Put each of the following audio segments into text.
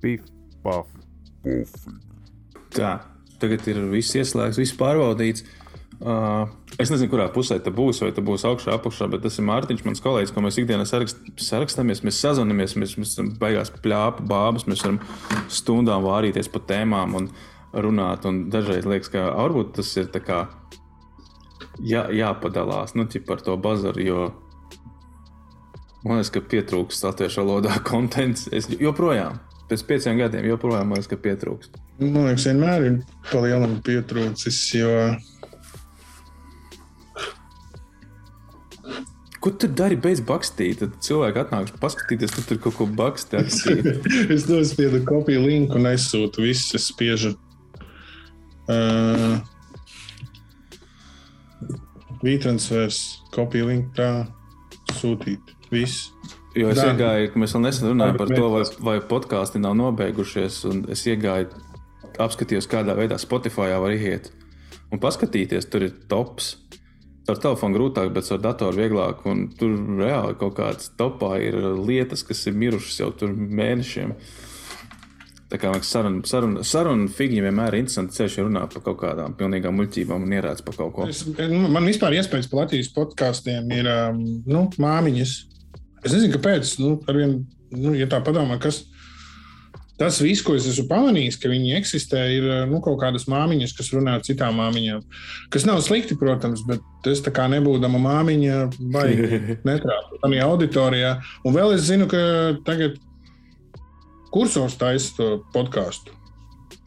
Pif, paf, pufīgi. Tā, tagad ir viss ieslēgts, viss pārbaudīts. Uh, es nezinu, kurā pusē tas būs, vai tas būs augšā, apakšā, bet tas ir Mārtiņš, mans kolēģis, ko mēs ikdienā sarakst, sarakstāmies. Mēs sazvanāmies, mēs, mēs beigās plāpa bābas, mēs varam stundām vārīties pa tēmām un runāt. Un dažreiz liekas, ka varbūt tas ir kā jā, jāpadalās nu, par to bazaru, jo man liekas, ka pietrūkst latviešu valodā kontents. Es joprojām, pēc pieciem gadiem, joprojām liekas, ka pietrūkst. Man liekas, vienmēr ir palielinājums pietrūcis, jo Ko tu dari bez bakstīt? Tad cilvēki atnāks paskatīties, tu tur kaut ko bakstīt. es nospiedu kopiju linku un aizsūtu visus. Es spiežu uh, Vītransfers, kopiju linku tā sūtīt. Viss. Jo es Dan. iegāju, mēs vēl nesen runājām par to, vai, vai podkāsti nav nobeigušies. Es iegāju, apskatījos, kādā veidā Spotify var iet un paskatīties. Tur ir tops Ar telefonu grūtāk, bet ar datoru vieglāk. Un tur reāli kaut kādas topā ir lietas, kas ir mirušas jau tur mēnešiem. Tā kā saruna, saruna, saruna figņi vienmēr ir interesanti ceļš, runā par kaut kādām pilnīgām muļķībām un ierāds par kaut ko. Es, nu, man vispār iespējas par Latvijas podkāstiem ir um, nu, māmiņas. Es nezinu, kāpēc. Nu, arvien, nu, ja tā padomā, kas tas viss, ko es esmu pamanījis, ka viņi eksistē, ir nu, kaut kādas māmiņas, kas runā ar citām māmiņām. Kas nav slikti, protams, bet es tā kā nebūdama māmiņa, vai netrāpu tādā auditorijā. Un vēl es zinu, ka tagad kursors taisa to podkāstu.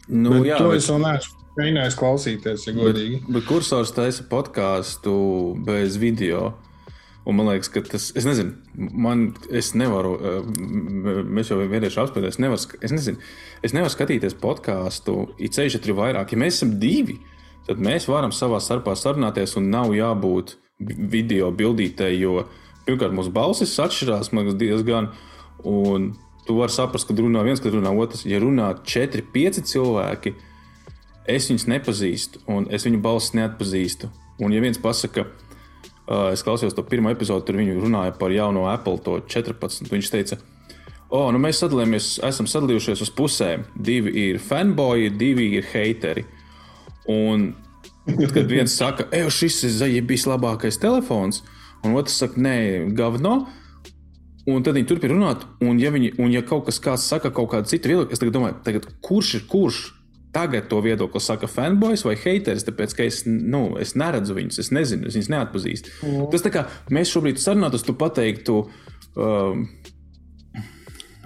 Nu, bet jā, to bet... es vēl neesmu. Mēģinājis klausīties, ja godīgi. Bet, bet kursors taisa podkāstu bez video. Un man liekas, ka tas, es nezinu, man, es nevaru, eh, mēs jau vienreiz apspriedām, es, nevaru, es, nezinu, es nevaru skatīties podkāstu, it ceļš ir vairāk. Ja mēs esam divi, tad mēs varam savā starpā sarunāties un nav jābūt video bildītē, jo pirmkārt mūsu balsis atšķirās diezgan. Un tu vari saprast, kad runā viens, kad runā otrs. Ja runā četri, pieci cilvēki, es viņus nepazīstu, un es viņu balsis neatpazīstu. Un ja viens pasaka, ka es klausījos to pirmo epizodi, tur viņi runāja par jauno Apple 14. Viņš teica, oh, nu mēs sadalījāmies, esam sadalījušies uz pusēm. Divi ir fanboyi, divi ir hateri. Un tad, kad viens saka, ej, šis ir bijis labākais telefons, un otrs saka, nē, gavno. Un tad viņi turpina runāt, un ja, viņi, un ja kaut kas saka kaut kādu citu viedokli, es domāju, tagad, kurš ir kurš? Tagad to viedokli saka fanboys vai haters, tāpēc ka es, nu, es neredzu viņus, es nezinu, es viņus neatpazīstu. Mm. Tas tā kā mēs šobrīd sarunātos, tu pateiktu, um,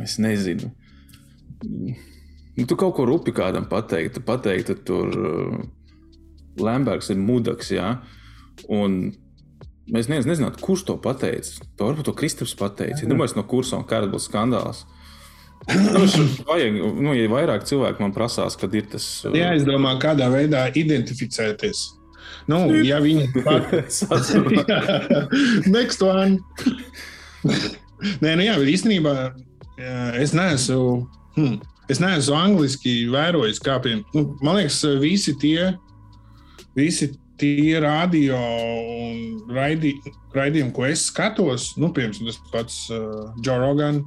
es nezinu. Nu, tu kaut ko rupi kādam pateiktu, pateiktu, tur uh, Lembergs ir mudaks, jā. Un mēs nezinām, kurš to pateica. To varbūt to Kristaps pateica. Ja domāju, no kursa un būs skandāls. Nu, vajag, nu, ja vairāk cilvēku man prasās, kad ir tas. Uh, jā, es domāju, kādā veidā identificēties. Nu, ja viņi Next one. Nē, nu jā, bet īstenībā es neesmu, hmm, es neesmu angliski vērojis, kā pie, nu, man liekas, visi tie, visi tie radio un raidi, raidījumi, ko es skatos, nu, piemēram, tas pats uh, Joe Rogan,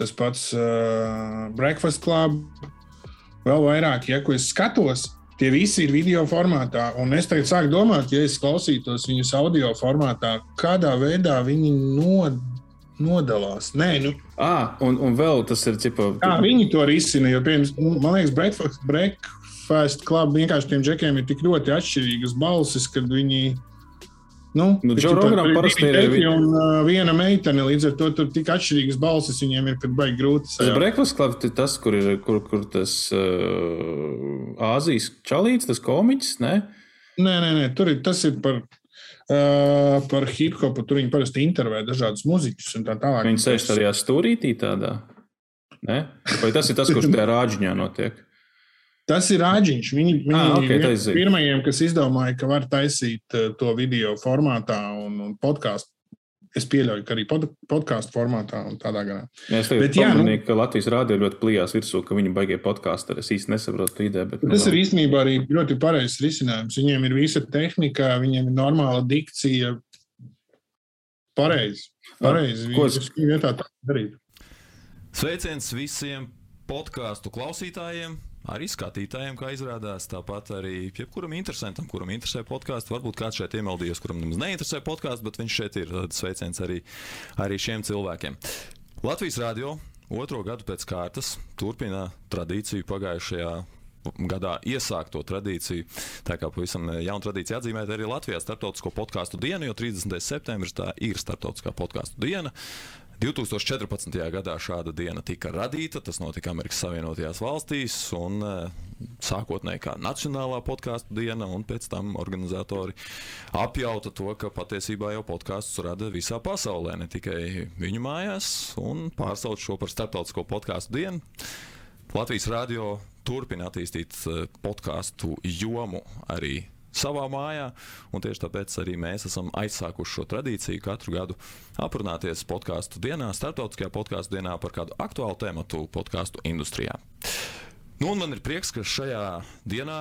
tas pats uh, Breakfast Club, vēl vairāk, ja ko es skatos. Tie visi ir video formātā, un es tagad sāku domāt, ja es klausītos viņus audio formātā, kādā veidā viņi nod, nodalās. Nē, nu, à, un, un vēl tas ir cipa. Kā viņi to risina? Jo, piemēram, man liekas, Breakfast, breakfast Club vienkārši tiem džekiem ir tik ļoti atšķirīgas balsis, kad viņi Nu, nu, Džo Roganam parasti ir arī un, uh, viena meitene, līdz ar to tur tik atšķirīgas balsis viņiem ir, kad baigi grūti. Tas Breakfast Club ir tas, kur ir kur, kur tas uh, Āzijas čalīts, tas komiķis, ne? Nē, nē, nē, tur ir tas ir par, uh, par hip hopu, tur viņi parasti intervē dažādus muziķus un tā tālāk. Viņi sēž tajā stūrītī tādā, ne? Vai tas ir tas, kurš tajā rāģiņā notiek? Tas ir rāģiņš. Viņi, viņi ah, okay, ir pirmajiem, kas izdomāja, ka var taisīt eh, to video formātā un, un podkāstu. Es pieļauju, ka arī pod, podkāstu formātā un tādā garā. Jā, es domāju, nu, ka Latvijas rādio ļoti plījās virsū, ka viņi baigie podkāstu. Es īsti nesaprotu ideju. Bet, nu, tas ir īstenībā arī ļoti pareizs risinājums. Viņiem ir visa tehnika, viņiem ir normāla dikcija. Pareizi. Pareizi. Ko es vietā tā darītu? Sveiciens visiem podkāstu klausītājiem, arī skatītājiem, kā izrādās. Tāpat arī jebkuram interesantam, kuram interesē podkāsts. Varbūt kāds šeit iemeldījies, kuram nemaz neinteresē podkāsts, bet viņš šeit ir. Tad sveiciens arī, arī šiem cilvēkiem. Latvijas radio otro gadu pēc kārtas turpina tradīciju pagājušajā gadā iesākto tradīciju. Tā kā pavisam jauna tradīcija atzīmēt arī Latvijā starptautisko podkāstu dienu, jo 30. septembris tā ir starptautiskā podkāstu diena. 2014. gadā šāda diena tika radīta. Tas notika Amerikas Savienotajās valstīs, un sākotnēji kā Nacionālā podkāstu diena, un pēc tam organizatori apjauta to, ka patiesībā jau podkāstus rada visā pasaulē, ne tikai viņu mājās, un pārsauc šo par starptautisko podkāstu dienu. Latvijas radio turpina attīstīt podkāstu jomu arī savā mājā. Tieši tāpēc arī mēs esam aizsākuši šo tradīciju katru gadu aprunāties podkāstu dienā, starptautiskajā podkāstu dienā par kādu aktuālu tēmu podkāstu industrijā. Nu, man ir prieks, ka šajā dienā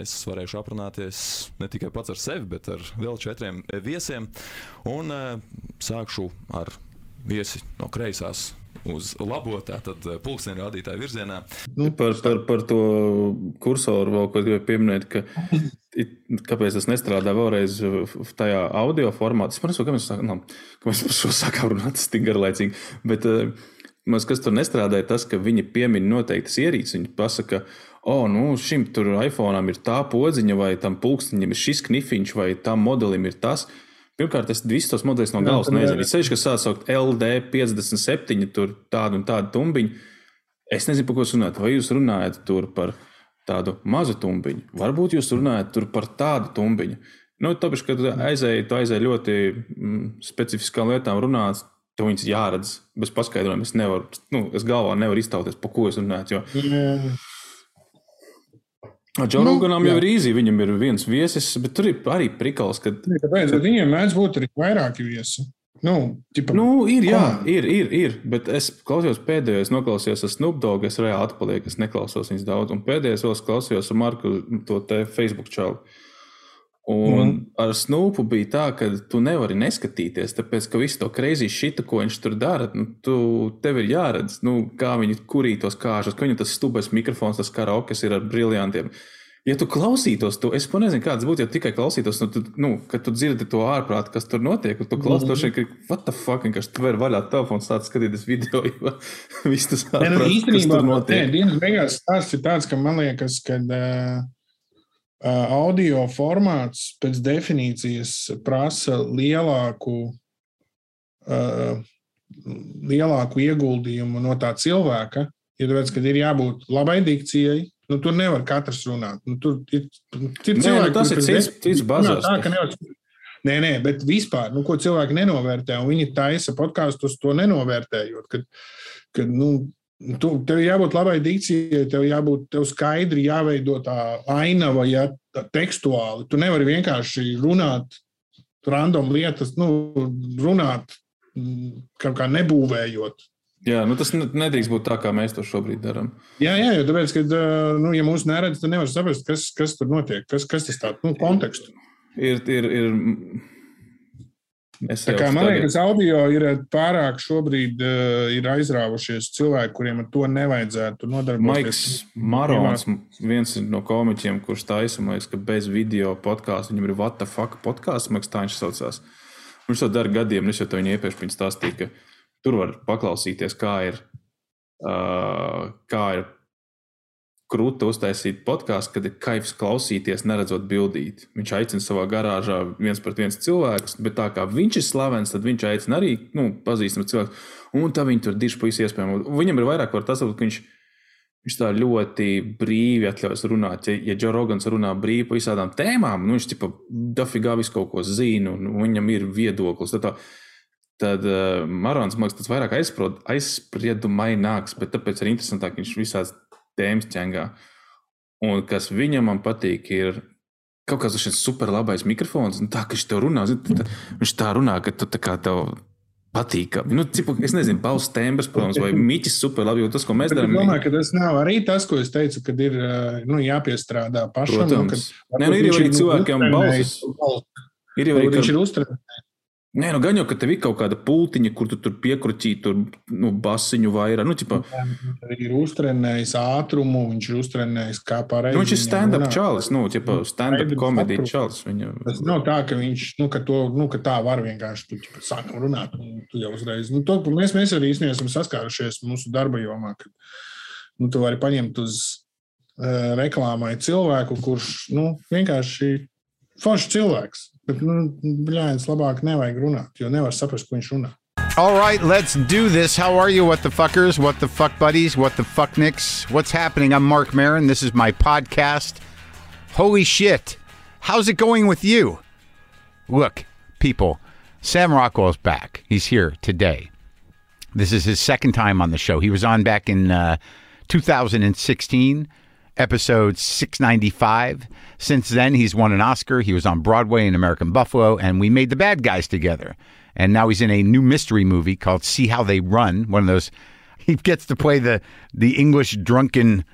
es varēšu aprunāties ne tikai pats ar sevi, bet ar vēl četriem viesiem. Un sākšu ar viesi no kreisās uz labo, tātad pulksteņa rādītāja virzienā. Nu, par, par, par to kursoru vēl ko gribēju pieminēt, ka kāpēc tas nestrādā vēlreiz tajā audio formātā. Es saprotu, ka mēs, no, ka mēs par šo sākām runāt, tas tik garlaicīgi. Bet, Mums, kas tur nestrādāja, tas, ka viņi piemin noteiktas ierīces. Viņi pasaka, oh, nu, šim tur iPhone ir tā podziņa, vai tam pulksteņam ir šis knifiņš, vai tam modelim ir tas. Uh, Pirmkārt, es visus tos modeļus no galas nezinu. Es sevišķi, kas sāk saukt LD57, tur tādu un tādu tumbiņu. Es nezinu, par ko jūs runājat. Vai jūs runājat tur par tādu mazu tumbiņu? Varbūt jūs runājat tur par tādu tumbiņu. Nu, tāpēc, kad aizēju, tu aizēji ļoti mm, specifiskām lietām runāt, to viņas jāredz bez paskaidrojuma. Es nevaru, nu, es galvā nevaru iztauties, par ko es runāju. Jo... Jā. Džonoganam nu, jau ir īsi, viņam ir viens viesis, bet tur ir arī prikals. Kad... Kāpēc? Viņiem mēdz būt arī vairāki viesi. Nu, ķipa, nu, ir, jā, ir, ir, ir, bet es klausījos pēdējo, es noklausījos ar Snoop Dogg, es reāli atpalieku, es neklausos viņas daudz, un pēdējais vēl klausījos ar Marku to te Facebook čalu. Un mm. ar Snoopu bija tā, ka tu nevari neskatīties, tāpēc, ka visu to kreizī šitu, ko viņš tur dara, nu, tu, tev ir jāredz, nu, kā viņi kurītos kāžas, ka viņam tas stulbais mikrofons, tas karaokes ir ar briljantiem. Ja tu klausītos, tu, es nezinu, kāds būtu, ja tikai klausītos, nu, tu, nu, kad tu dzirdi to ārprātu, kas tur notiek, un tu klausies, mm. ka, what the fuck, ka tu vari vaļā telefonu, sāc skatīties video, jo viss tas ārprāt, nu, kas tur notiek. Nē, dienas beigās tas ir tāds, ka man liekas, ka. Uh, audio formāts pēc definīcijas prasa lielāku, uh, lielāku ieguldījumu no tā cilvēka. Ja tāpēc, kad ir jābūt labai dikcijai, nu, tur nevar katrs runāt. Nu, tur ir, ir nu, cilvēki, tas ir cits, cits bazars. Tā, nevar, nē, nē, bet vispār, nu, ko cilvēki nenovērtē, un viņi taisa podkāstus to nenovērtējot. Kad, kad, nu, Tu, tev jābūt labai dikcijai, tev jābūt tev skaidri, jāveido tā ainava, ja tā tekstuāli. Tu nevari vienkārši runāt random lietas, nu, runāt mm, kaut kā nebūvējot. Jā, nu tas nedrīkst būt tā, kā mēs to šobrīd darām. Jā, jā, jo tāpēc, ka, nu, ja mūsu neredz, tad nevar saprast, kas, kas tur notiek, kas, kas tas tāds nu, - konteksts. Ir, ir, ir man liekas, audio ir pārāk šobrīd uh, ir aizrāvušies cilvēki, kuriem ar to nevajadzētu nodarboties. Maiks Marons, viens no komiķiem, kurš taisa, man liekas, ka bez video podkāstu viņam ir what the fuck podkāsts, man liekas, tā viņš saucās. Viņš to dara gadiem, es jau to viņu iepriekš stāstīju, ka tur var paklausīties, kā ir, uh, kā ir krūta uztaisīt podkāstu, kad ir kaifs klausīties, neredzot bildīt. Viņš aicina savā garāžā viens pret viens cilvēkus, bet tā kā viņš ir slavens, tad viņš aicina arī nu, pazīstamus cilvēkus. Un tā viņi tur diši pa visu iespējamo. Viņam ir vairāk par tas, ka viņš, viņš tā ļoti brīvi atļaujas runāt. Ja, ja Džo Rogans runā brīvi par visādām tēmām, nu, viņš tipa dafigā visu kaut ko zina un viņam ir viedoklis. Tad, tā, Tad uh, Marons man liekas, tas vairāk aizspriedumaināks, bet tāpēc ir interesantāk, ka viņš visās tēmas ķengā. Un kas viņam patīk, ir kaut kāds šis superlabais mikrofons. Tā kā viņš tev runā, zin, tā, viņš tā runā, ka tu tā kā tev patīkami. Nu, cipu, es nezinu, Pauls Stembers, protams, vai Miķis superlabi, jo tas, ko mēs darām. Es domāju, ka tas nav arī tas, ko es teicu, kad ir nu, jāpiestrādā pašam. Protams. Un, kad, Nē, nu, ir jau arī cilvēkiem balsis. Ir jau arī, ka... viņš ir uztraucis. Nē, nu gan jau, ka tev ir kaut kāda pultiņa, kur tu tur piekruķīji, tur nu, basiņu vairāk. Nu, ķipa, Viņš ir uztrenējis ātrumu, viņš ir uztrenējis kā pareizi. nu, viņš ir stand-up čalis, nu, ķipa, stand-up Skaidrs, komēdija čalis. Viņa... Tas nav tā, ka viņš nu, ka to, nu, ka tā var vienkārši tu, ķipa, sākam runāt. Un tu jau uzreiz. Nu, to, mēs, mēs arī īstenībā esam saskārušies mūsu darba jomā, kad nu, tu vari paņemt uz uh, reklāmai cilvēku, kurš nu, vienkārši foršs cilvēks. Bet, nu, labāk nevajag runāt, jo nevar saprast, ko viņš runā. All right, let's do this. How are you, what the fuckers, what the fuck buddies, what the fuck nicks? What's happening? I'm Mark Marin. This is my podcast. Holy shit. How's it going with you? Look, people, Sam Rockwell's back. He's here today. This is his second time on the show. He was on back in uh, 2016, episode 695. Since then, he's won an Oscar. He was on Broadway in American Buffalo, and we made the bad guys together. And now he's in a new mystery movie called See How They Run. One of those. He gets to play the the English drunken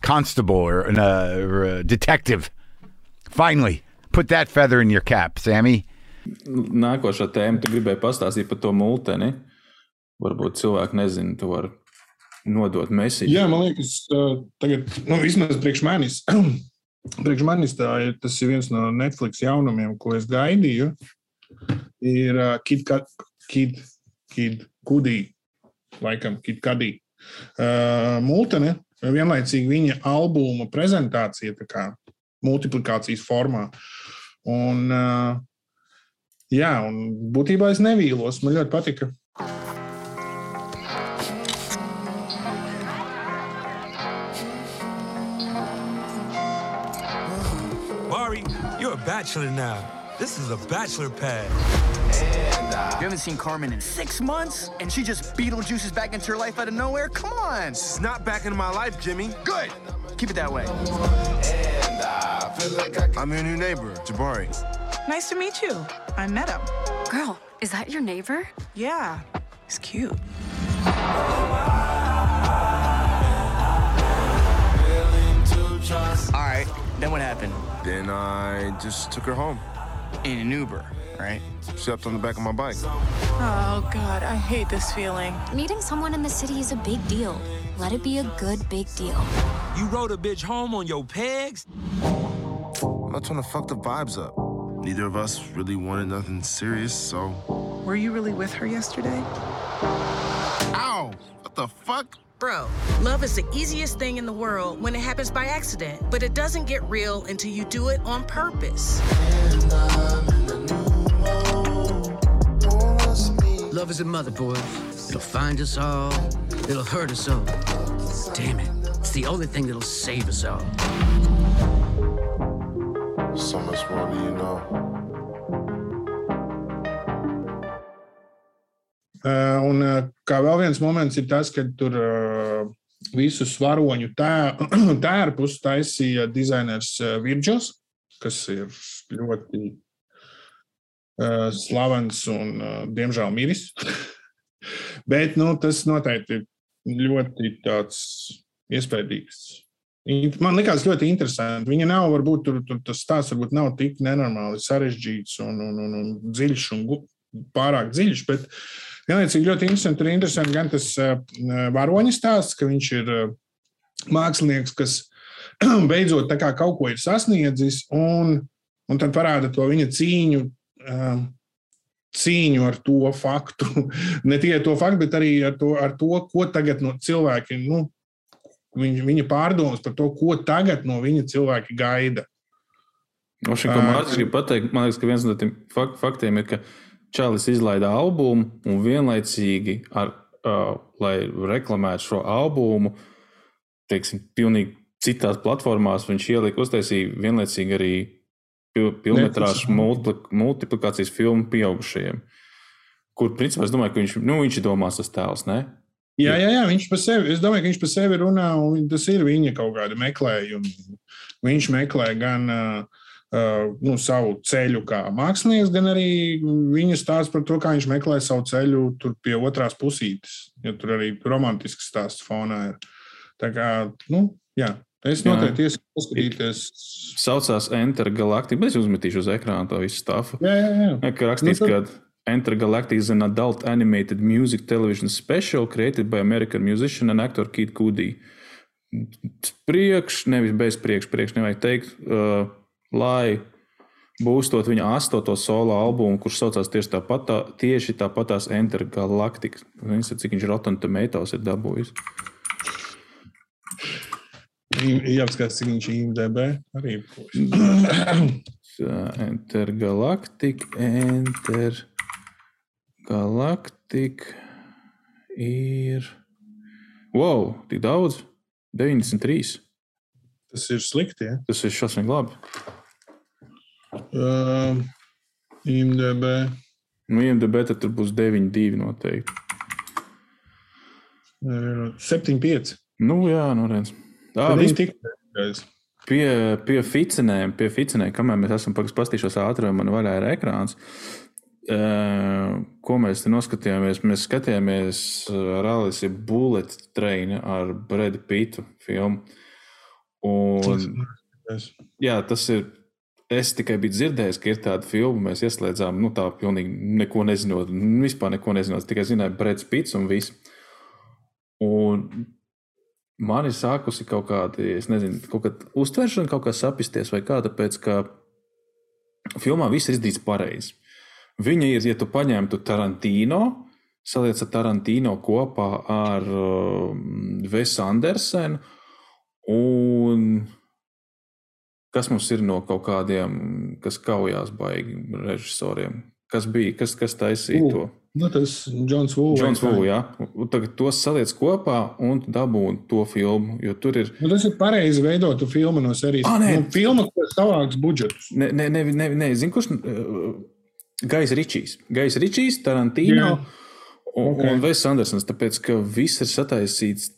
constable or, uh, or a detective. Finally, put that feather in your cap, Sammy. Nākošā tēma, tu gribēji pastāstīt par to multeni. Varbūt cilvēki nezina, tu vari nodot mēsīju. Jā, man liekas, tagad, nu, vismaz priekš manis, priekš manis tā ir, tas ir viens no Netflix jaunumiem, ko es gaidīju. Ir uh, Kid, Kid, Kid Kudī, laikam, Kid Kadī. Uh, Multene, vienlaicīgi viņa albuma prezentācija, tā kā multiplikācijas formā. Un, uh, jā, un būtībā es nevīlos, man ļoti patika. Bachelor now. This is a bachelor pad. You haven't seen Carmen in six months, and she just Beetlejuices back into your life out of nowhere? Come on. She's not back into my life, Jimmy. Good. Keep it that way. I'm your new neighbor, Jabari. Nice to meet you. I met him. Girl, is that your neighbor? Yeah, he's cute. All right. Then what happened? Then I just took her home. In an Uber, right? Slept on the back of my bike. Oh, God, I hate this feeling. Meeting someone in the city is a big deal. Let it be a good big deal. You rode a bitch home on your pegs? I'm not trying to fuck the vibes up. Neither of us really wanted nothing serious, so. Were you really with her yesterday? Ow! What the fuck? Bro, love is the easiest thing in the world when it happens by accident, but it doesn't get real until you do it on purpose. Love is a mother, boys. It'll find us all. It'll hurt us all. Damn it. It's the only thing that'll save us all. So much more do you know. Un uh, kā vēl viens moments ir tas, ka tur uh, visu svaroņu tē- tērpus taisīja dizainers uh, Virģos, kas ir ļoti uh, slavens un, uh, diemžēl, miris. Bet nu, tas noteikti ir ļoti iespaidīgs. Man liekas, ļoti interesanti. Viņa nav, varbūt tur, tur tas stāsts varbūt nav tik nenormāli sarežģīts un, un, un, un dziļš un pārāk dziļš. Bet vienlaicīgi ļoti interesanti. Interesanti gan tas varoņa stāsts, ka viņš ir mākslinieks, kas beidzot kaut ko ir sasniedzis, un, un tad parāda to viņa cīņu. Cīņu ar to faktu, ne tikai to faktu, bet arī ar to, ar to ko tagad no cilvēki, nu, viņa, viņa pārdomas par to, ko tagad no viņa cilvēki gaida. O šim, ko Mārcis grib pateikt, man liekas, ka viens no tiem fak faktiem ir, ka Čālijs izlaida albumu un vienlaicīgi, ar, uh, lai reklamētu šo albumu, teiksim, pilnīgi citās platformās, viņš ielika, uztaisīja vienlaicīgi arī pil pilnmetrāžu multipli multiplikācijas filmu pieaugušajiem. Kur, principā, es domāju, ka viņš, nu, viņš ir domās tas tēls, ne? Jā, jā, jā, viņš par sevi, es domāju, ka viņš par sevi runā, un tas ir viņa kaut kāda meklējuma. Viņš meklē gan uh, nu, savu ceļu kā mākslinieks, gan arī viņa stāsta par to, kā viņš meklē savu ceļu tur pie otrās pusītes. Ja tur arī romantisks stāsts fonā ir. Tā kā, nu, jā, es noteikti iesaku paskatīties. Saucās Enter Galactic, bet es uzmetīšu uz ekrāna to visu stāstu. Jā, jā, jā. Ka rakstīts, Nu, ka tad- Intergalactic is an adult animated music television special created by American musician and actor Keith Cudi. Priekš, nevis bez priekš, priekš nevajag teikt, uh, lai būstot viņa astoto solo albumu, kurš saucās tieši tāpat, tā, tieši tāpatās Intergalactic. Viņš cik viņš Rotten Tomatoes ir dabūjis. Jāapskatās, cik viņš ir IMDB arī. Intergalactic, Intergalactic ir. Wow, tik daudz! 93. Tas ir slikti. Ja? Tas ir šausmīgi labi. Uh, IMDB. Nu, IMDB tad tur būs 9,2 noteikti. 7,5. Nu, jā, nu redz. Tā ir tik. Pie, pie ficinēm, pie ficinēm, kamēr mēs esam paskatījušies ātri, man vaļā ir ekrāns. Uh, ko mēs te noskatījāmies? Mēs skatījāmies Rallis Bullet Train ar Bradu Pitu filmu. Un, jā, tas ir. Es tikai biju dzirdējis, ka ir tāda filma, mēs ieslēdzām, nu, tā pilnīgi neko nezinot, vispār neko nezinot, tikai zināju, Breds Pits un viss. Un man ir sākusi kaut kāda, es nezinu, kaut kāda uztveršana, kaut kā sapisties, vai kā, tāpēc, ka filmā viss ir izdarīts pareizi. Viņa ir, ja tu paņemtu Tarantino, saliec ar Tarantino kopā ar uh, Vesu Andersenu, un kas mums ir no kaut kādiem, kas kaujās baigi režisoriem? Kas bija, kas, kas taisīja to? Nu, tas ir Džons Vūls. Džons Vūls, jā. Tagad tos saliec kopā un dabūni to filmu, jo tur ir. Nu, tas ir pareizi veidota filma no serijas. Ah, nē. nu, filma, kas savāks budžetus. Ne, ne, ne, ne, ne zinu, kurš. Uh, Gais Ričijs. Gais Ričijs, Tarantino Jā. un, Ok. un Vēs Andersons. Tāpēc, ka viss ir sataisīts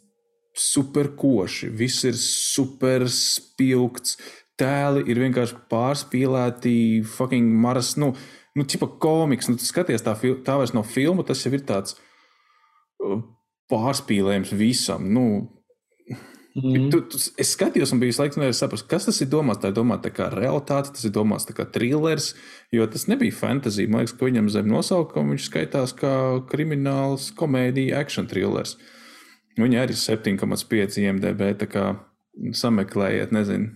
super koši, viss ir super spilgts. Tēli ir vienkārši pārspīlēti, fucking maras, nu, nu tipa komiks. Nu, skaties, tā, tā vairs nav filma, tas jau ir tāds uh, pārspīlējums visam. Nu, Mhm. Tu, tu, es skatījos, un biju laikam nevarēju saprast, kas tas ir domāts. Tā ir domāta kā realitāte, tas ir domāts kā thrillers, jo tas nebija fantasy. Man liekas, ka viņam zem nosaukuma viņš skaitās kā krimināls, komēdija, action thrillers. Viņa arī ir 7,5 IMDB. Tā kā sameklējiet, nezinu,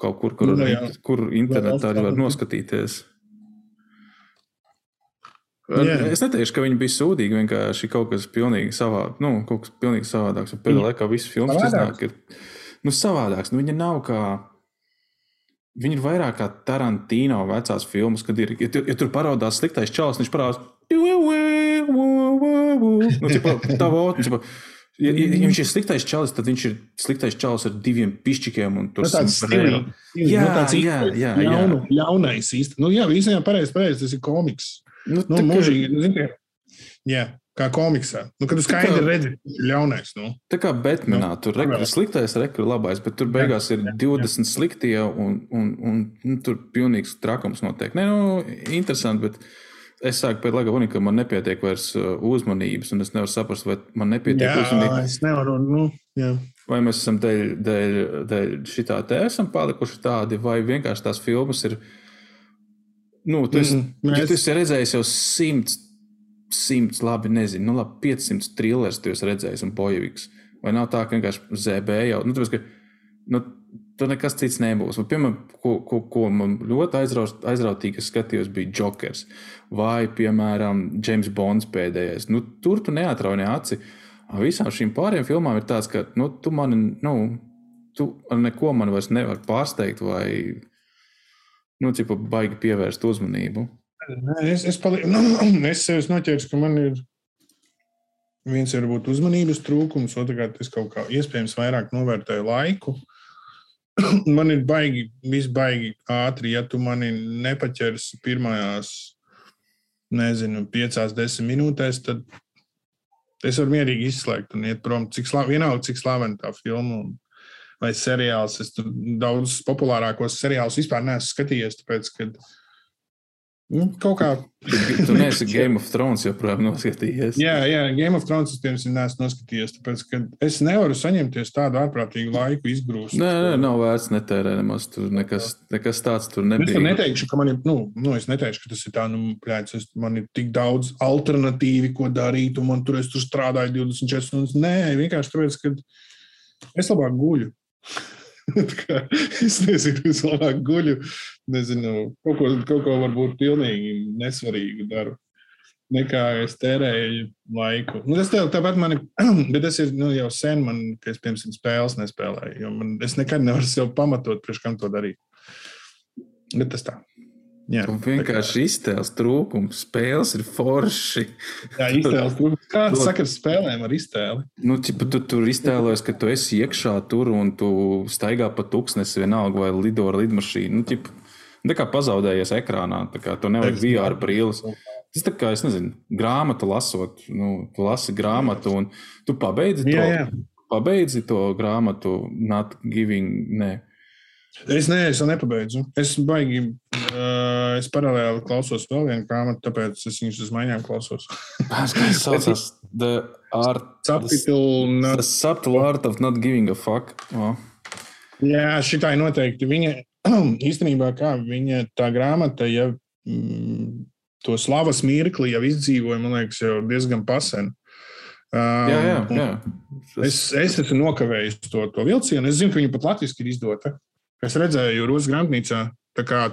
kaut kur, kur, Nu, jā. kur internetā arī var noskatīties. Jā. Es neteikšu, ka viņi bija sūdīgi. Vienkārši kaut kas pilnīgi savādāks. Nu, kaut kas pilnīgi savādāks. Pēdējā laikā viss filmas iznāk, ir nu, savādāks. Nu, viņa nav kā. Viņa ir vairāk kā Tarantino vecās filmas, kad ir. Ja, tur- ja tur parādās sliktais čels, viņš parādās. Nu, tā vot, tipa, ja, ja, ja viņš ir sliktais čels, tad viņš ir sliktais čels ar diviem pišķikiem. un tur Nu, tāds stilīgs. Jā, nu, tāds jā, jā, jā. Jaunu, jaunais īsti. Nu, jā, visiem pareizi, pareizi, tas ir komiks. Nu, Nu, mūžīgi, nu, zini, jā, kā komiksā. Nu, kad tu skaidri redzi, kas ir ļaunais. Nu. Tā kā Batmanā Nu, tur ir sliktais, rekur labais, bet tur beigās ir 20 sliktie un, un, un nu, tur pilnīgs trakums notiek. Nē, nu, interesanti, bet es sāku pēc laika pamanīt, ka man nepietiek vairs uh, uzmanības, un es nevaru saprast, vai man nepietiek Jā, uzmanības. es nevaru. Nu, jā. Vai mēs esam dēļ, dēļ, dēļ šitā te esam palikuši tādi, vai vienkārši tās filmas ir. Nu, tu esi, Mm, mēs- tu esi redzējis jau simts, simts, labi, nezinu, nu, labi, 500 trillerus, tu esi redzējis un bojeviks. Vai nav tā, ka vienkārši ZB jau, nu, tāpēc, ka, nu, tur nekas cits nebūs. Un, piemēram, ko, ko, ko man ļoti aizraut, aizrautīgi skatījos, bija Jokers vai, piemēram, James Bonds pēdējais. Nu, tur tu neatrauj ne aci. Visām šīm pārējām filmām ir tāds, ka nu, tu man, nu, tu ar neko man vairs nevari pārsteigt vai, nu, cipa, baigi pievērst uzmanību. Nē, Es, es, pali... es sev noķēru, ka man ir viens ir uzmanības trūkums, otrkārt, es kaut kā iespējams vairāk novērtēju laiku. man ir baigi, viss baigi ātri, ja tu mani nepaķersi pirmajās, nezinu, piecās, desmit minūtēs, tad es varu mierīgi izslēgt un iet prom. Cik slā, vienalga, cik slavena tā filma vai seriāls. Es tur daudz populārākos seriālus vispār neesmu skatījies, tāpēc, ka Nu, kaut kā. Tu neesi Game of Thrones joprojām noskatījies. Jā, jā, Game of Thrones es piemēram neesmu noskatījies, tāpēc, ka es nevaru saņemties tādu ārprātīgu laiku izgrūst. Nē, nē, nav vērts netērēt nemaz. Tur nekas, nekas tāds tur Es nebija. tam neteikšu, ka man ir, nu, nu es neteikšu, ka tas ir tā, nu, pļāts, es, man ir tik daudz alternatīvi, ko darīt, un man tur es tur strādāju 24 stundas. Nē, vienkārši tāpēc, ka es labāk guļu. Es nezinu, es labāk guļu. Nezinu, kaut ko, kaut ko varbūt pilnīgi nesvarīgu daru. Nekā es tērēju laiku. Nu, tas tev tāpat man ir, bet tas ir nu, jau sen, man, ka es pirms spēles nespēlēju. Man, es nekad nevaru sev pamatot, priekš kam to darīt. Bet tas tā. Jā, Un vienkārši iztēles trūkums. Spēles ir forši. Jā, iztēles trūkums. Kāds sakars spēlēm ar iztēli? Nu, ķipa, tu tur iztēlojies, ka tu esi iekšā tur un tu staigā pa tūkstnesi vienalga vai lido ar lidmašīnu. Nu, ķipa, tā kā pazaudējies ekrānā, tā kā tu nevajag VR brīlis. Tas tā kā, es nezinu, grāmatu lasot, nu, tu lasi grāmatu un tu pabeidzi to, Jā, jā. pabeidzi to grāmatu, not giving, nē. Es nē, es vēl nepabeidzu. Es baigi, uh, es paralēli klausos vēl vienu grāmatu, tāpēc es viņus uz maiņām klausos. Tas saucās The Art. Subtitle The Subtle Art of Not Giving a Fuck. Oh. Jā, šitā ir noteikti. Viņa īstenībā, kā viņa tā grāmata, ja mm, to slavas mirkli jau izdzīvoja, man liekas, jau diezgan pasen. Um, Jā, jā, jā. Es, es esmu nokavējis to, to vilcienu. Es zinu, ka viņa pat latviešu ir izdota. Es redzēju, Rūsas grāmatnīcā.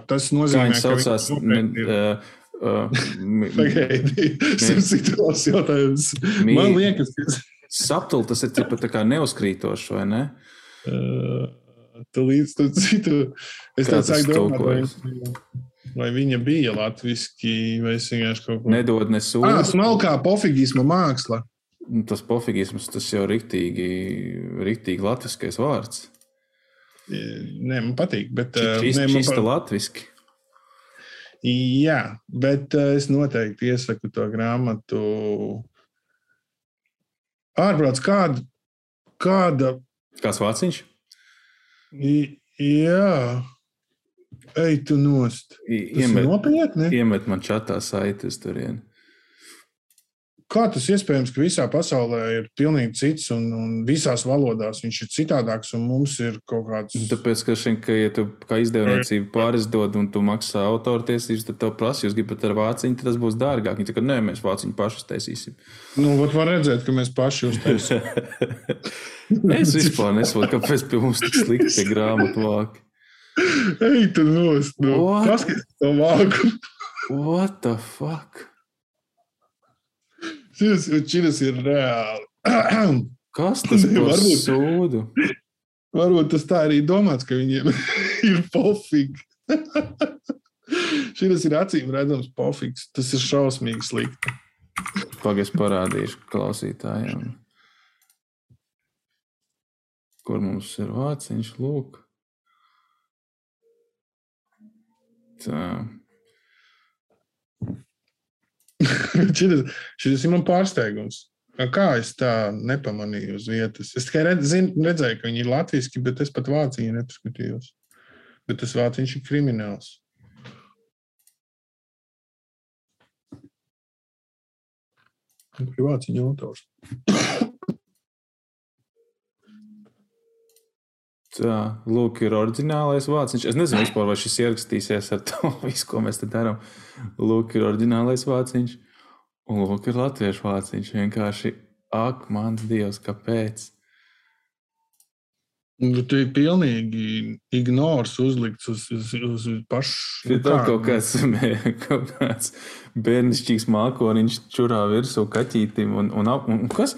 Tas nozīmē, saucās? ka uh, uh, mi- Pagaidi, subsidiāls jautājums. Man liekas, ka Subtil tas ir tipa tā kā neuzkrītošs, vai ne? uh, tu līdz tu citu. Es tā tas sāku domāt, vai, vai viņa bija latviski, vai es vienkārši kaut ko. Nedod ne Ah, smalkā pofigisma māksla. Nu, Tas pofigisms, tas jau riktīgi, riktīgi latviskais vārds. Nē, man patīk, bet. man čista pa- latviski. Jā, bet uh, es noteikti iesaku to grāmatu. Ārprāts, kāda, kāda Kāds vārciņš? I- Jā, ej, tu nost. Ir nopietni. Iemet man čatā saites turien. Kā tas iespējams, ka visā pasaulē ir pilnīgi cits un, un visās valodās viņš ir citādāks un mums ir kaut kāds. Tāpēc, ka, šeit, ka ja tu kā izdevniecība pārizdod un tu maksā autortiesības, tad tev prasa, jūs gribat ar vāciņu, tad tas būs dārgāk. Viņi saka, nē, mēs vāciņu pašus taisīsim. Nu, vat var redzēt, ka mēs paši uztaisām. es vispār nesaprotu, kāpēc pie mums tik slikti tie grāmatu vāki. Ej, tu nost. Nu, What? kas ir to vāku? What the fuck? Šis, šis ir reāli. Kas tas par varbūt- sūdu? Varbūt tas tā arī domāts, ka viņiem ir pofīgi. Šis ir acīm redzams pofigs. Tas ir šausmīgi slikti. Pagaidzi parādīšu klausītājiem. Kur mums ir vāciņš? Lūk. Tā. Šis, ir man pārsteigums. Kā es tā nepamanīju uz vietas? Es tikai redz, zin, redzēju, ka viņi ir latviešu, bet es pat vāciņu nepaskatījos. Bet tas vāciņš ir krimināls. Kur ir vāciņu autors? Tā, lūk, ir oriģinālais vāciņš. Es nezinu, vispār, vai šis ierakstīsies ar to visu, ko mēs te darām. Lūk, ir oriģinālais vāciņš. Un lūk, ir latviešu vāciņš. Vienkārši, ak, mans dievs, kāpēc? Nu, tu ir pilnīgi ignors uzlikts uz, uz, uz pašu. Ir tā kaut kāds, kaut kāds bērnišķīgs mākoniņš čurā virsū kaķītim. Un, un, un, un kas?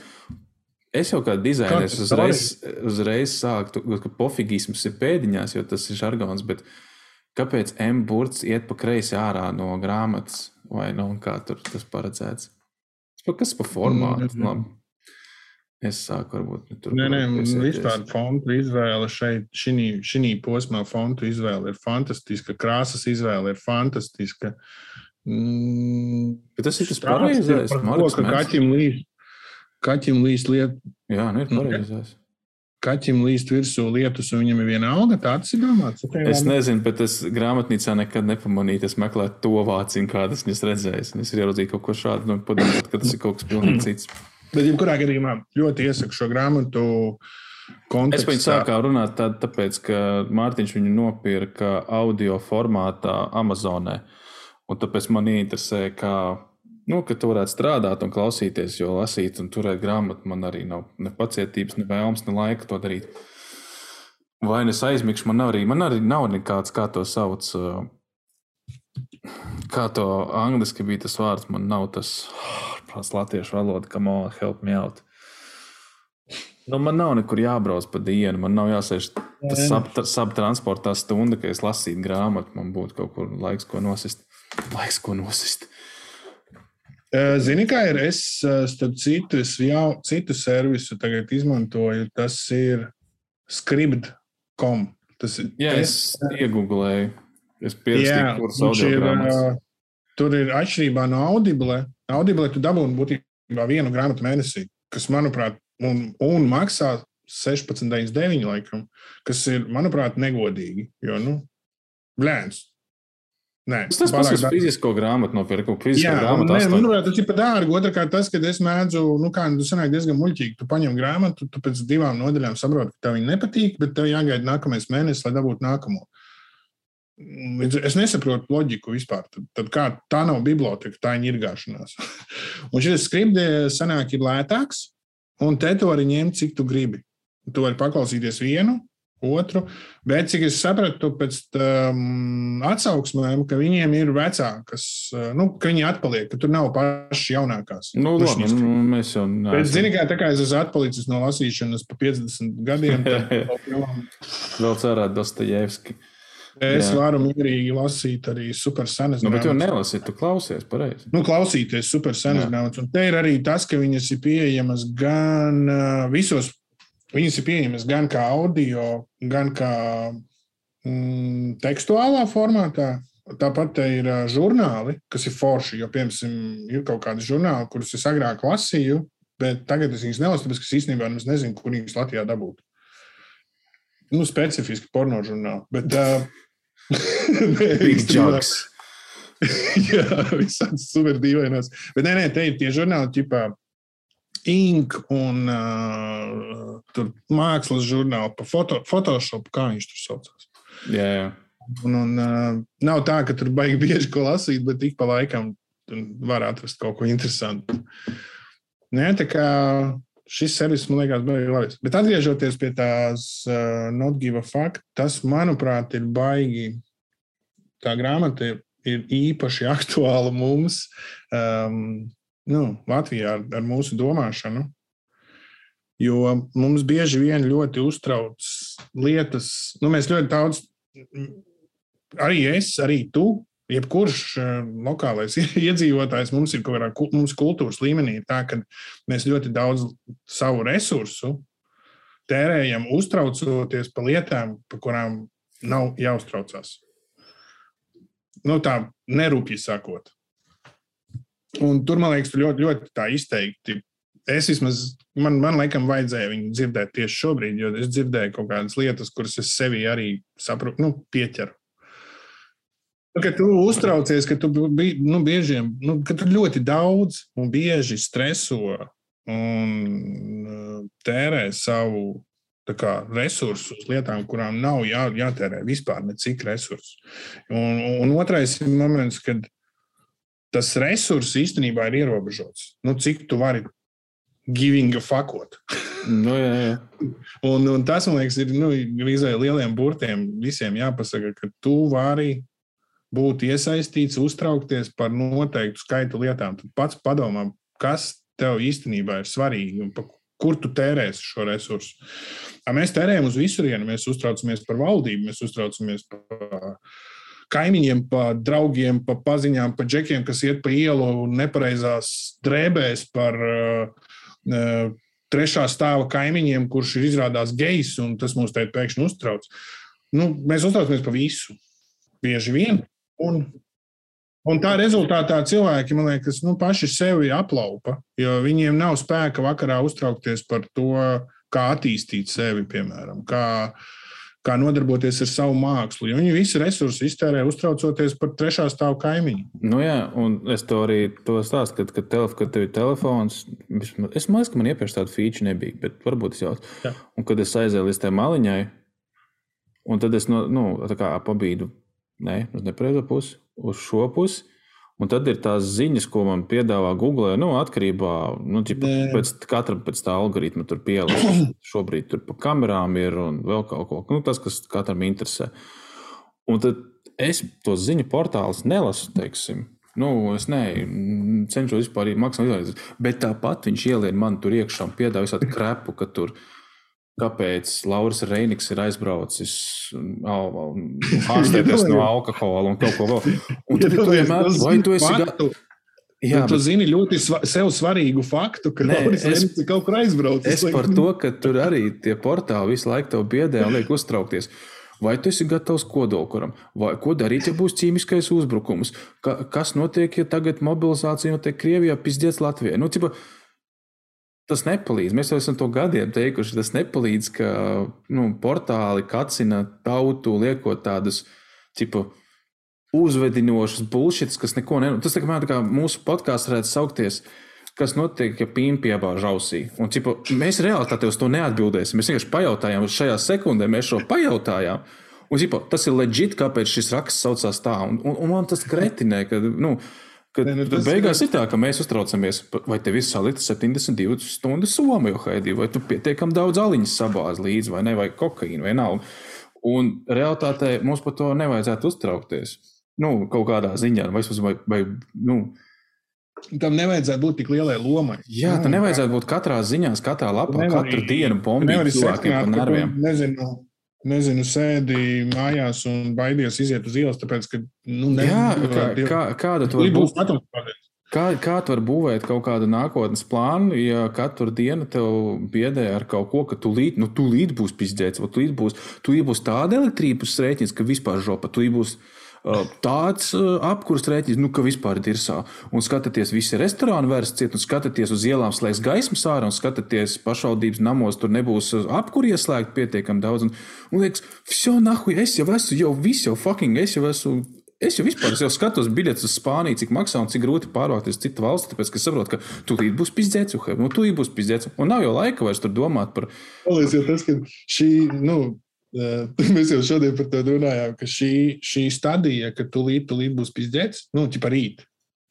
Es jau kā dizainers Kā tas uzreiz, uzreiz sāktu, ka pofigisms ir pēdiņās, jo tas ir žargons. Bet kāpēc M burts iet pa kreisi ārā no grāmatas? Vai nu kā tur tas paredzēts? Kas pa formātu? Mm. Labi. Es sāku varbūt ne tur. Nē, nē, vispār fontu izvēle šeit, šī posmā, fontu izvēle ir fantastiska, krāsas izvēle ir fantastiska. Mm, Bet tas ir tas pareizais, par to, ka kaķim līst, kaķim līst lieta. Jā, nu ir Nu, pareizais. kaķim līst virsū lietus, un viņam ir viena alga. Tā tas ir domāts. Es nezinu, bet es grāmatnīcā nekad nepamanīju. Es meklēju to vāciņu, kādas viņas redzēju. Es ieraudzīju kaut ko šādu, nu, padomāt, ka tas ir kaut kas pilnīgi cits. Bet, jebkurā gadījumā, ļoti iesaku šo grāmatu. Kontekstā. Es viņu sāku runāt tā, tāpēc, ka Mārtiņš viņu nopirka audio formātā Amazonē. Un tāpēc man interesē, kā nu, ka tu varētu strādāt un klausīties, jo lasīt un turēt grāmatu man arī nav ne pacietības, ne vēlmes, ne laika to darīt. Vai es aizmigšu, man arī, man arī nav nekāds, kā to sauc. Kā to angļuiski bija tas vārds, man nav tas prāts latviešu valoda, come on, help me out. Nu, man nav nekur jābrauc pa dienu, man nav jāsēž sabtransportā sab stunda, ka es lasītu grāmatu, man būtu kaut kur laiks, ko nosist. Laiks, ko nosist. Zini, kā ir? Es, starp citu, es jau citu servisu tagad izmantoju. Tas ir script.com. Tas ir. Jā, es, iegūlēju. Es pierakstīju, kuras audio grāmatas. Tur ir atšķirībā no Audible. Audible tu dabūni būtībā vienu grāmatu mēnesī, kas, manuprāt, un, un maksā 16,99 laikam, kas ir, manuprāt, negodīgi. Jo, nu, blēns, Nē, tas pats ir fizisko grāmatu nopirkt. Fizisko jā, grāmatu nē, manuprāt, tas ir par dārgu. Otrakārt, tas, ka es mēdzu, nu, kā nu, sanāk diezgan muļķīgi. Tu paņem grāmatu, tu pēc divām nodaļām saproti, ka tev viņa nepatīk, bet tev jāgaida nākamais mēnesis, lai dabūtu nākamo. Es nesaprotu loģiku vispār. Tad, tad kā tā nav biblioteka, tā ir irgāšanās. un šis skripts sanāk ir lētāks, un te tu vari ņemt, cik tu gribi. Tu vari paklausīties vienu, otru. Bet, cik es sapratu pēc um, atsauksmēm, ka viņiem ir vecākas, uh, nu, ka viņi atpaliek, ka tur nav pašas jaunākās. Nu, labi, nu, mēs jau neesam. Bet, zini, kā, kā es esmu atpalicis no lasīšanas pa 50 gadiem, tad vēl cerētu Dostojevski. Es Jā. varu mierīgi lasīt arī super senas nu, grāmatas. Bet tu nelasi, tu klausies pareizi. Nu, klausīties super senas grāmatas. Un te ir arī tas, ka viņas ir pieejamas gan visos Viņas ir pieejamas gan kā audio, gan kā mm, tekstuālā formātā. Tāpat ir žurnāli, kas ir forši. Jo, piemēram, ir kaut kādi žurnāli, kurus es agrāk lasīju, bet tagad es viņus nelasu, tāpēc, es īstenībā nezinu, kur viņus Latvijā dabūt. Nu, specifiski porno žurnāli. Bet, uh, Big joks. Jā, visādi super dīvainās. Bet nē, nē, te ir tie žurnāli, ķipā, Ink un uh, mākslas žurnāli par foto, Photoshop, kā viņš tur saucās. Jā, jā. Un, un, uh, nav tā, ka tur baigi bieži ko lasīt, bet ik pa laikam var atrast kaut ko interesantu. Nē, tā kā šis servis man liekas, baigi labs. Bet atgriežoties pie tās uh, not give a fuck, tas, manuprāt, ir baigi. Tā grāmata ir, ir īpaši aktuāla mums. Um, nu, Latvijā ar, ar mūsu domāšanu. Jo mums bieži vien ļoti uztrauc lietas, nu, mēs ļoti daudz, arī es, arī tu, jebkurš eh, lokālais iedzīvotājs, mums ir kaut kādā mums kultūras līmenī tā, ka mēs ļoti daudz savu resursu tērējam, uztraucoties par lietām, par kurām nav jāuztraucās. Nu, tā nerūpīgi sakot. Un tur, man liekas, ļoti, ļoti tā izteikti. Es vismaz, man, man laikam, vajadzēja viņu dzirdēt tieši šobrīd, jo es dzirdēju kaut kādas lietas, kuras es sevi arī saprotu, nu, pieķeru. Nu, kad tu uztraucies, ka tu biji nu, biežiem, nu, ka tu ļoti daudz un bieži streso un uh, tērē savu kā, resursus uz lietām, kurām nav jā, jātērē vispār necik resursu. Un, un otrais ir moments, kad tas resurs īstenībā ir ierobežots. Nu, cik tu vari giving a fakot? nu, jā, jā. Un, un tas, man liekas, ir nu, visai lieliem burtiem visiem jāpasaka, ka tu vari būt iesaistīts, uztraukties par noteiktu skaitu lietām. Tad pats padomā, kas tev īstenībā ir svarīgi un kur tu tērēsi šo resursu. Mēs tērējam uz visurienu, mēs uztraucamies par valdību, mēs uztraucamies par kaimiņiem, pa draugiem, pa paziņām, pa džekiem, kas iet pa ielu nepareizās drēbēs, par uh, uh, trešā stāva kaimiņiem, kurš ir izrādās gejs, un tas mūs te pēkšņi uztrauc. Nu, mēs uztraucamies par visu. Bieži vien. Un, un tā rezultātā cilvēki, man liekas, nu, paši sevi aplaupa, jo viņiem nav spēka vakarā uztraukties par to, kā attīstīt sevi, piemēram, kā, kā nodarboties ar savu mākslu. Jo viņi visi resursi iztērē uztraucoties par trešā stāvu kaimiņu. Nu, jā, un es to arī to stāstu, kad, kad, telef, kad tev ir telefons. Es domāju, ka man iepriekš tāda feature nebija, bet varbūt es jau. Jā. Un kad es aizēju līdz tai maliņai, un tad es no, nu, tā kā pabīdu, ne, uz nepareizo pusi, uz šo pusi. Un tad ir tās ziņas, ko man piedāvā Google. Nu, atkarībā no nu, pēc katra pēc tā algoritma tur pielikt. Šobrīd tur pa kamerām ir un vēl kaut ko. Nu, tas, kas katram interesē. Un tad es to ziņu portālus nelasu, teiksim. Nu, es ne, cenšos vispār maksimāli izvairīties. Bet tāpat viņš ielien man tur iekšā un piedāvā visādi krepu, ka tur ir kāpēc Lauris Reinigs ir aizbraucis ārstēties no alkohola un kaut ko vēl. Un tad tu vienmēr, vai tu esi gatavs? Jā, tu bet... zini ļoti sva sev svarīgu faktu, ka Nē, es, kaut kur aizbraucis. Es par to, ka tur arī tie portāli visu laiku tev biedē un liek uztraukties. Vai tu esi gatavs kodolkuram, vai ko darīt, ja būs ķīmiskais uzbrukums? Ka, kas notiek, ja tagad mobilizācija notiek Krievijā, pizdiec Latvijā? Nu, cipa, tas nepalīdz. Mēs jau esam to gadiem teikuši, tas nepalīdz, ka nu, portāli kacina tautu, liekot tādus tipu, uzvedinošus bullshits, kas neko nenāk. Tas tā kā, tā kā mūsu podkāsts varētu saukties. Kas notiek, ja pīņķi piebāž ausī? Un, cipa, mēs realitātē uz to neatbildēsim. Mēs vienkārši pajautājām, šajā sekundē mēs šo pajautājām. Un, cipa, tas ir leģit, kāpēc šis raksts saucās tā. Un, un, un man tas kretinē, ka. Nu, Kad ne, nu, tas, beigās ir tā, ka mēs uztraucamies, vai tev ir salīta 72 stundu somu, jo haidī, vai tu pietiekami daudz aliņas sabāz līdzi, vai ne, vai kokaīnu, vai nav. Un realtātē mums par to nevajadzētu uztraukties. Nu, kaut kādā ziņā, vai, vai, vai nu, Tam nevajadzētu būt tik lielai lomai. Jā, tam nevajadzētu būt katrā ziņā, katrā lapā, katru dienu bombardēt cilvēkiem par nerviem. Nezinu, nezinu, sēdi mājās un baidies iziet uz ielas, tāpēc, ka, nu, ne, Jā, kā, kā, kāda vari būt? Kā, kā tu vari būvēt kaut kādu nākotnes plānu, ja katru dienu tev biedē ar kaut ko, ka tu līdzi, nu, tu līdzi būs pizdzēts, vai tu līdzi būs, tu būs tāda elektrības rēķins, ka vispār žopa, tu būs Eh, tāds eh, apkurs rēķins, nu, ka vispār ir sā. Un skatieties, visi restorāni vairs ciet, un skatieties uz ielām slēgs gaismas ārā, un skatieties pašvaldības namos, tur nebūs eh, apkuri ieslēgt pietiekami daudz. Un, un liekas, visu nahu, es jau esmu, jau viss, jau fucking, es jau esmu. Es jau vispār es jau skatos biļetes uz Spāniju, cik maksā un cik grūti pārvākties uz citu valsti. Tāpēc es saprotu, ka tūlīt būs pizdzēts, un nu, tūlīt būs pizdzēts. Un nav jau laika vairs tur domāt par. Paldies, jo tas, ka šī, nu, Mēs jau šodien par to runājām, ka šī, šī stadija, ka tūlīt, tūlīt būs pizdzēts, nu, ķipa rīt.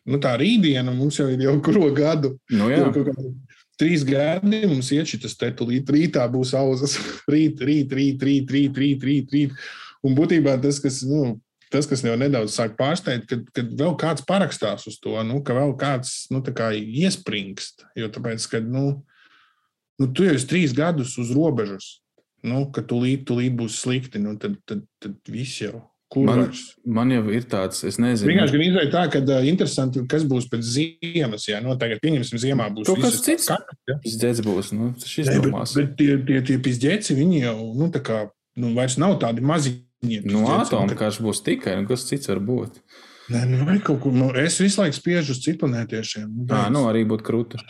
Nu, tā rītdiena mums jau ir jau kuru gadu. Nu, jā. Trīs gadi mums iet šis te tūlīt rītā būs auzas. Rīt, rīt, rīt, rīt, rīt, rīt, rīt, rīt. Un būtībā tas, kas, nu, tas, kas jau nedaudz sāk pārsteigt, kad, kad vēl kāds parakstās uz to, nu, ka vēl kāds nu, kā iespringst. Jo tāpēc, ka nu, nu, tu jau esi trīs gadus uz robežas nu, ka tūlīt, tūlīt būs slikti, nu, tad, tad, tad viss jau. Man, man jau ir tāds, es nezinu. Vienkārši gan izvēlēt tā, ka uh, interesanti, kas būs pēc ziemas. Jā, nu, tagad pieņemsim, ziemā būs kaut kas cits. Pizdzēts būs, nu, tas izdomās. Bet, bet tie, tie, tie pizdzēci, viņi jau, nu, tā kā, nu, vairs nav tādi maziņi. Nu, atomkārš būs tikai, un kas cits var būt. Nē, nu, kaut kur, nu, es visu laiku spiežu uz citplanētiešiem. Jā, nu, arī būtu krūti.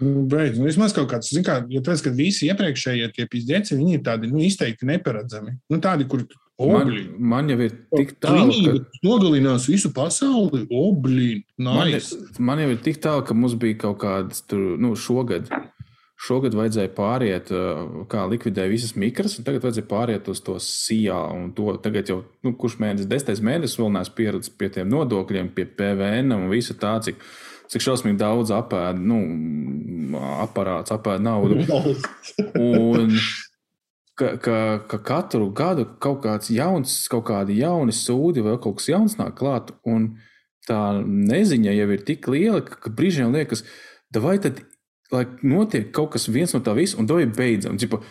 Beidz, nu, vismaz kaut kāds, kā, jo tas, ka visi iepriekšējie tie pizdzēci, viņi ir tādi nu, izteikti neparedzami. Nu, tādi, kur obļi. Man, man jau ir tik tālu, ka nogalinās visu pasauli. Obļi, nice. man, man jau ir tik tālu, ka mums bija kaut kādas tur, nu, šogad. Šogad vajadzēja pāriet, kā likvidēt visas mikras, un tagad vajadzēja pāriet uz to. To tagad jau, nu, kurš mēnesis, desmitais mēnesis vēl neesmu pieredzējis pie tiem nodokļiem, pie PVN un visu tā, cik cik šausmīgi daudz apēda, nu, aparāts, apēda naudu. Un, ka, ka, ka katru gadu kaut kāds jauns, kaut kādi jauni sūdi vai kaut kas jauns nāk klāt, un tā neziņa jau ir tik liela, ka, ka brīžiem liekas, vai tad, lai notiek kaut kas viens no tā visa, un ir beidzam. Cipa,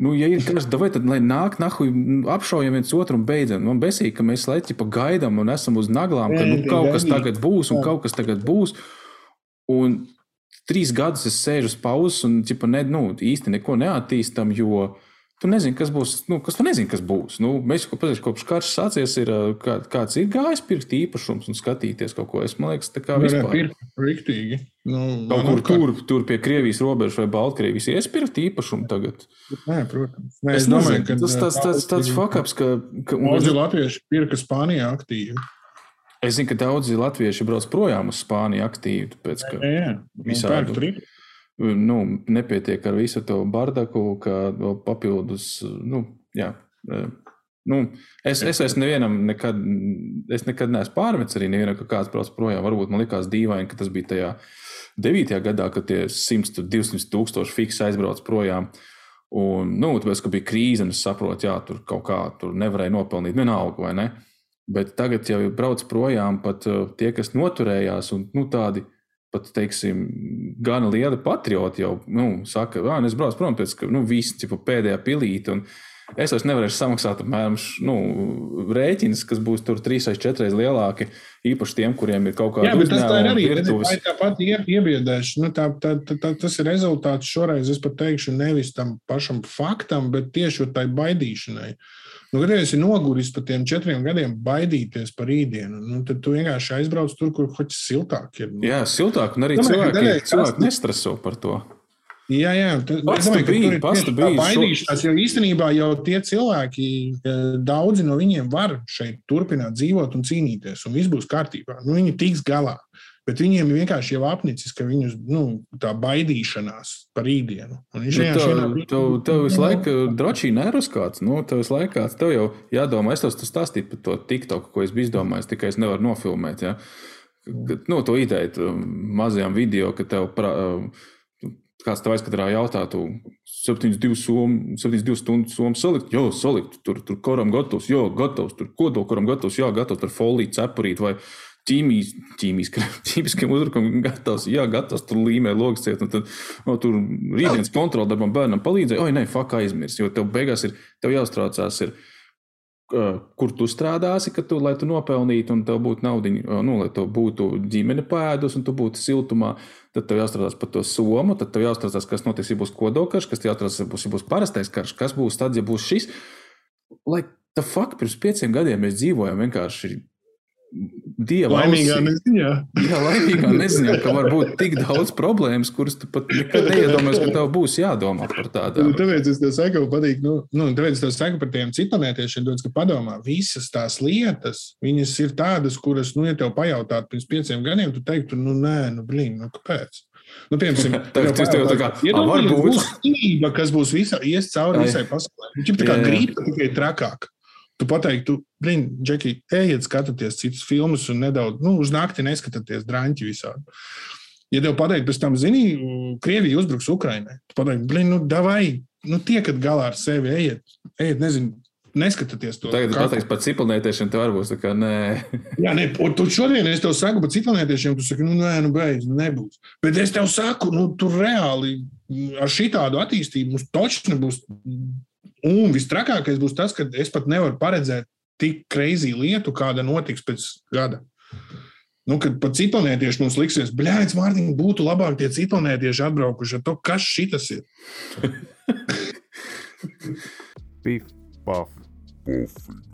Nu, ja ir karš, vai tad lai nāk, nahu, apšaujam viens otru un beidzam. Man besīk, ka mēs laiķi pa gaidām un esam uz naglām, ka nu, kaut kas tagad būs un kaut kas tagad būs. Un trīs gadus es sēžu uz pauzes un ķipa, ne, nu, īsti neko neattīstam, jo Tu nezini, kas būs. Nu, kas tu nezini, kas būs? Nu, mēs jau pazīstam, kopš karš sācies, ir, kā, kāds ir gājis pirkt īpašums un skatīties kaut ko. Es domāju, tā kā vispār. Riktīgi. Nu, kaut kur tur, tur pie Krievijas robežas vai Baltkrievijas iespirkt īpašumu tagad. Nē, protams. Nē, es, es domāju, ka tas tāds, tāds, tāds fakaps, ka. ka Daudzi latvieši pirka Spānijā aktīvi. Es zinu, ka daudzi latvieši brauc projām uz Spāniju aktīvi. Tāpēc, ka jā, jā. visādi nu, nepietiek ar visu to bardaku, ka papildus. Nu, jā, nu, es, es, es nevienam nekad, es nekad neesmu pārmetis arī nevienam, ka kāds brauc projām. Varbūt man likās dīvaini, ka tas bija tajā 9. gadā, kad tie 100, 200 tūkstoši fiks aizbrauc projām. Un, nu, tāpēc, ka bija krīze, un es saprotu, jā, tur kaut kā tur nevarēja nopelnīt vienalga, vai ne? Bet tagad jau brauc projām pat uh, tie, kas noturējās, un nu, tādi pat, teiksim, gana lieli patrioti jau nu, saka, ka es braucu prom pēc nu, visi pēdējā pilīte. Es vairs nevarēšu samaksāt apmēram nu, rēķinus, kas būs tur trīs vai četras lielāki. Īpaši tiem, kuriem ir kaut kāda līnija. Tas tā ir arī virtuves. tā pati iebiedēšana. Nu, tā, tā, tā, tā, tas ir rezultāts šoreiz, es pat teikšu, nevis tam pašam faktam, bet tieši tai baidīšanai. Nu, kad esi noguris par tiem četriem gadiem, baidīties par rītdienu, nu, tad tu vienkārši aizbrauc tur, kur hoķis siltāk ir. Nu. Jā, siltāk, un arī cilvēki, daļai, cilvēki nestreso par to. Jā, jā, tas domāju, ir bija baidīšanās, jo īstenībā jau tie cilvēki, daudzi no viņiem var šeit turpināt dzīvot un cīnīties, un viss būs kārtībā. Nu, viņi tiks galā. Bet viņiem vienkārši jau apnicis, ka viņus nu, tā baidīšanās par rītdienu. Viņš nu, tev, vienā... tev, tev visu laiku drošīgi nervus kāds. Nu, tev visu laiku kāds. Tev jau jādomā, es tev stāstīju par to TikTok, ko es biju izdomājis, tikai es nevaru nofilmēt. Ja? Nu, to ideju mazajām video, ka tev pra, kāds tev aizkadrā jautātu, 72 stundu somu salikt, jo salikt, tur, tur koram gatavs, jo gatavs, tur kodokoram gatavs, jā, gatavs, tur foliju cepurīt vai ķīmijas, ķīmiskiem uzbrukumiem gatavs, jā, gatavs tur līmē logs ciet, un tad no, tur rītdienas kontrola darbam bērnam palīdzēja, oi, nē, faka aizmirs, jo tev beigās ir, tev jāuztraucās ir, kur tu strādāsi, tu, lai tu nopelnītu, un tev būtu nauda, nu, lai tev būtu ģimene pēdus, un tu būtu siltumā. Tad tev jāstrādā par to somu, tad tev jāstrādā, kas notiks, ja būs kodolkarš, kas jāstrādā, ja būs, ja būs parastais karš, kas būs tad, ja būs šis. Lai tā fakta pirms pieciem gadiem mēs dzīvojam vienkārši Dieva laimīgā neziņā. Jā, laimīgā neziņā, ka var būt tik daudz problēmas, kuras tu pat nekad neiedomājies, ka tev būs jādomā par tādām. Nu, tāpēc es tev saku, patīk, nu, nu, tāpēc es tev saku par tiem ciklonētiešiem, daudz, ka padomā, visas tās lietas, viņas ir tādas, kuras, nu, ja tev pajautātu pirms pieciem gadiem, tu teiktu, nu, nē, nu, blīn, nu, kāpēc? Nu, piemēram, tā ir tā kā iedomājieties, kas būs visā, ies cauri visai pasaulē. Viņš ir kā grība, tikai trakāk. Tu pateiktu, Brīn, Džeki, ejiet, skatieties citus filmus un nedaudz, nu, uz nakti neskatieties drāņķi visādi. Ja tev pateikt, pēc tam, zini, Krievija uzbruks Ukrainai, tu pateikti, blin, nu, davai, nu, tiekat galā ar sevi, ejiet, ejiet, nezinu, neskatieties to. Tagad pateiks par ciklonētiešiem, tev varbūt tā kā nē. Jā, nē, un tu šodien es tev saku par ciklonētiešiem, tu saki, nu, nē, nu, beidz, nebūs. Bet es tev saku, nu, tur reāli ar šitādu attīstību mums točni nebūs Un visstrakākais būs tas, ka es pat nevaru paredzēt tik kreizi lietu, kāda notiks pēc gada. Nu, kad pat citplanētieši mums liksies, bļāvis, Mārtiņ, būtu labāk tie citplanētieši atbraukuši ar to, kas šitas ir. Beef, puff, bullfig.